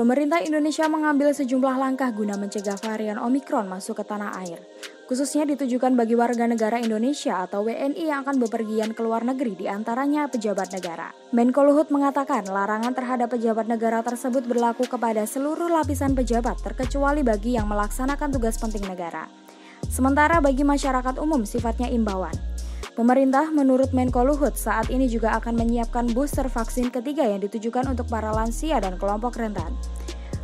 Pemerintah Indonesia mengambil sejumlah langkah guna mencegah varian Omikron masuk ke tanah air khususnya ditujukan bagi warga negara Indonesia atau WNI yang akan bepergian ke luar negeri di antaranya pejabat negara. Menko Luhut mengatakan larangan terhadap pejabat negara tersebut berlaku kepada seluruh lapisan pejabat terkecuali bagi yang melaksanakan tugas penting negara. Sementara bagi masyarakat umum sifatnya imbauan. Pemerintah menurut Menko Luhut saat ini juga akan menyiapkan booster vaksin ketiga yang ditujukan untuk para lansia dan kelompok rentan.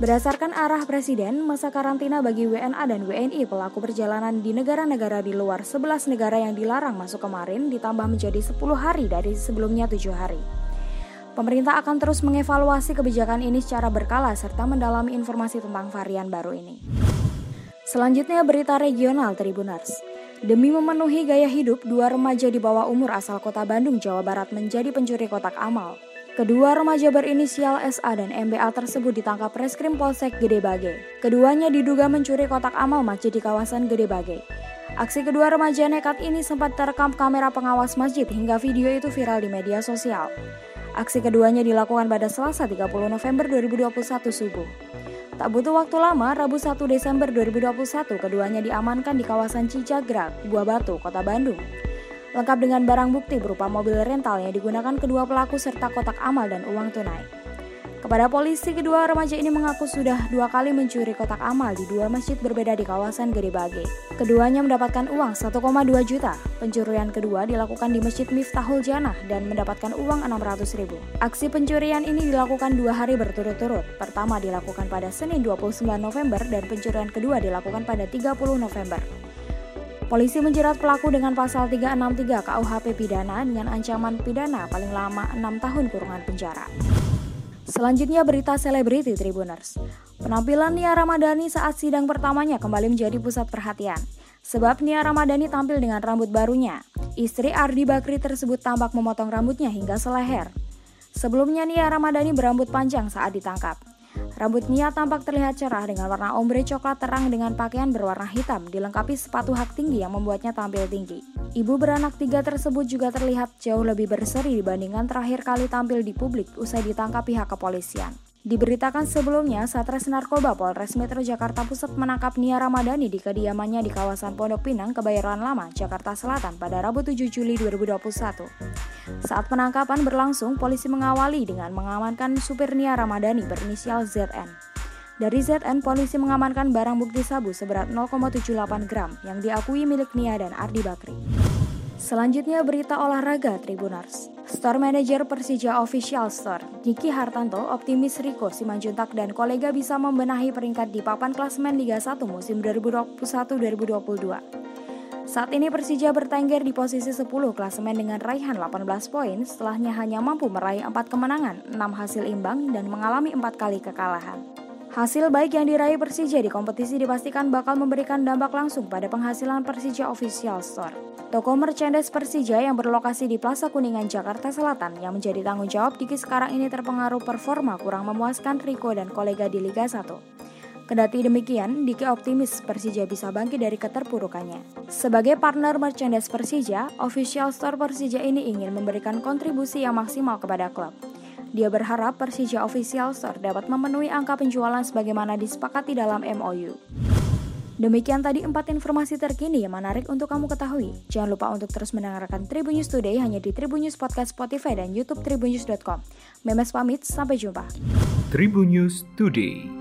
Berdasarkan arah Presiden, masa karantina bagi WNA dan WNI pelaku perjalanan di negara-negara di luar 11 negara yang dilarang masuk kemarin ditambah menjadi 10 hari dari sebelumnya 7 hari. Pemerintah akan terus mengevaluasi kebijakan ini secara berkala serta mendalami informasi tentang varian baru ini. Selanjutnya berita regional Tribuners. Demi memenuhi gaya hidup, dua remaja di bawah umur asal kota Bandung, Jawa Barat menjadi pencuri kotak amal. Kedua remaja berinisial SA dan MBA tersebut ditangkap Reskrim Polsek Gede Bage. Keduanya diduga mencuri kotak amal masjid di kawasan Gede Bage. Aksi kedua remaja nekat ini sempat terekam kamera pengawas masjid hingga video itu viral di media sosial. Aksi keduanya dilakukan pada Selasa 30 November 2021 subuh. Tak butuh waktu lama, Rabu 1 Desember 2021 keduanya diamankan di kawasan Cicagrag, Buah Batu, Kota Bandung lengkap dengan barang bukti berupa mobil rental yang digunakan kedua pelaku serta kotak amal dan uang tunai. Kepada polisi, kedua remaja ini mengaku sudah dua kali mencuri kotak amal di dua masjid berbeda di kawasan Gede Bage. Keduanya mendapatkan uang 1,2 juta. Pencurian kedua dilakukan di Masjid Miftahul Janah dan mendapatkan uang 600 ribu. Aksi pencurian ini dilakukan dua hari berturut-turut. Pertama dilakukan pada Senin 29 November dan pencurian kedua dilakukan pada 30 November. Polisi menjerat pelaku dengan pasal 363 KUHP pidana dengan ancaman pidana paling lama 6 tahun kurungan penjara. Selanjutnya berita selebriti Tribuners. Penampilan Nia Ramadhani saat sidang pertamanya kembali menjadi pusat perhatian. Sebab Nia Ramadhani tampil dengan rambut barunya. Istri Ardi Bakri tersebut tampak memotong rambutnya hingga seleher. Sebelumnya Nia Ramadhani berambut panjang saat ditangkap. Rambut Nia tampak terlihat cerah dengan warna ombre coklat terang dengan pakaian berwarna hitam, dilengkapi sepatu hak tinggi yang membuatnya tampil tinggi. Ibu beranak tiga tersebut juga terlihat jauh lebih berseri dibandingkan terakhir kali tampil di publik usai ditangkap pihak kepolisian. Diberitakan sebelumnya, Satres Narkoba Polres Metro Jakarta Pusat menangkap Nia Ramadhani di kediamannya di kawasan Pondok Pinang, Kebayoran Lama, Jakarta Selatan pada Rabu 7 Juli 2021. Saat penangkapan berlangsung, polisi mengawali dengan mengamankan supir Nia Ramadhani berinisial ZN. Dari ZN, polisi mengamankan barang bukti sabu seberat 0,78 gram yang diakui milik Nia dan Ardi Bakri. Selanjutnya berita olahraga Tribunars. Store Manager Persija Official Store, Niki Hartanto optimis Riko Simanjuntak dan kolega bisa membenahi peringkat di papan klasemen Liga 1 musim 2021-2022. Saat ini Persija bertengger di posisi 10 klasemen dengan raihan 18 poin setelahnya hanya mampu meraih 4 kemenangan, 6 hasil imbang, dan mengalami 4 kali kekalahan. Hasil baik yang diraih Persija di kompetisi dipastikan bakal memberikan dampak langsung pada penghasilan Persija Official Store. Toko merchandise Persija yang berlokasi di Plaza Kuningan, Jakarta Selatan yang menjadi tanggung jawab Diki sekarang ini terpengaruh performa kurang memuaskan Rico dan kolega di Liga 1. Kedati demikian, Diki optimis Persija bisa bangkit dari keterpurukannya. Sebagai partner merchandise Persija, official store Persija ini ingin memberikan kontribusi yang maksimal kepada klub. Dia berharap Persija Official Store dapat memenuhi angka penjualan sebagaimana disepakati dalam MOU. Demikian tadi empat informasi terkini yang menarik untuk kamu ketahui. Jangan lupa untuk terus mendengarkan Tribun News Today hanya di Tribun News Podcast Spotify dan YouTube tribunnews.com. Memes pamit, sampai jumpa. Tribun News Today.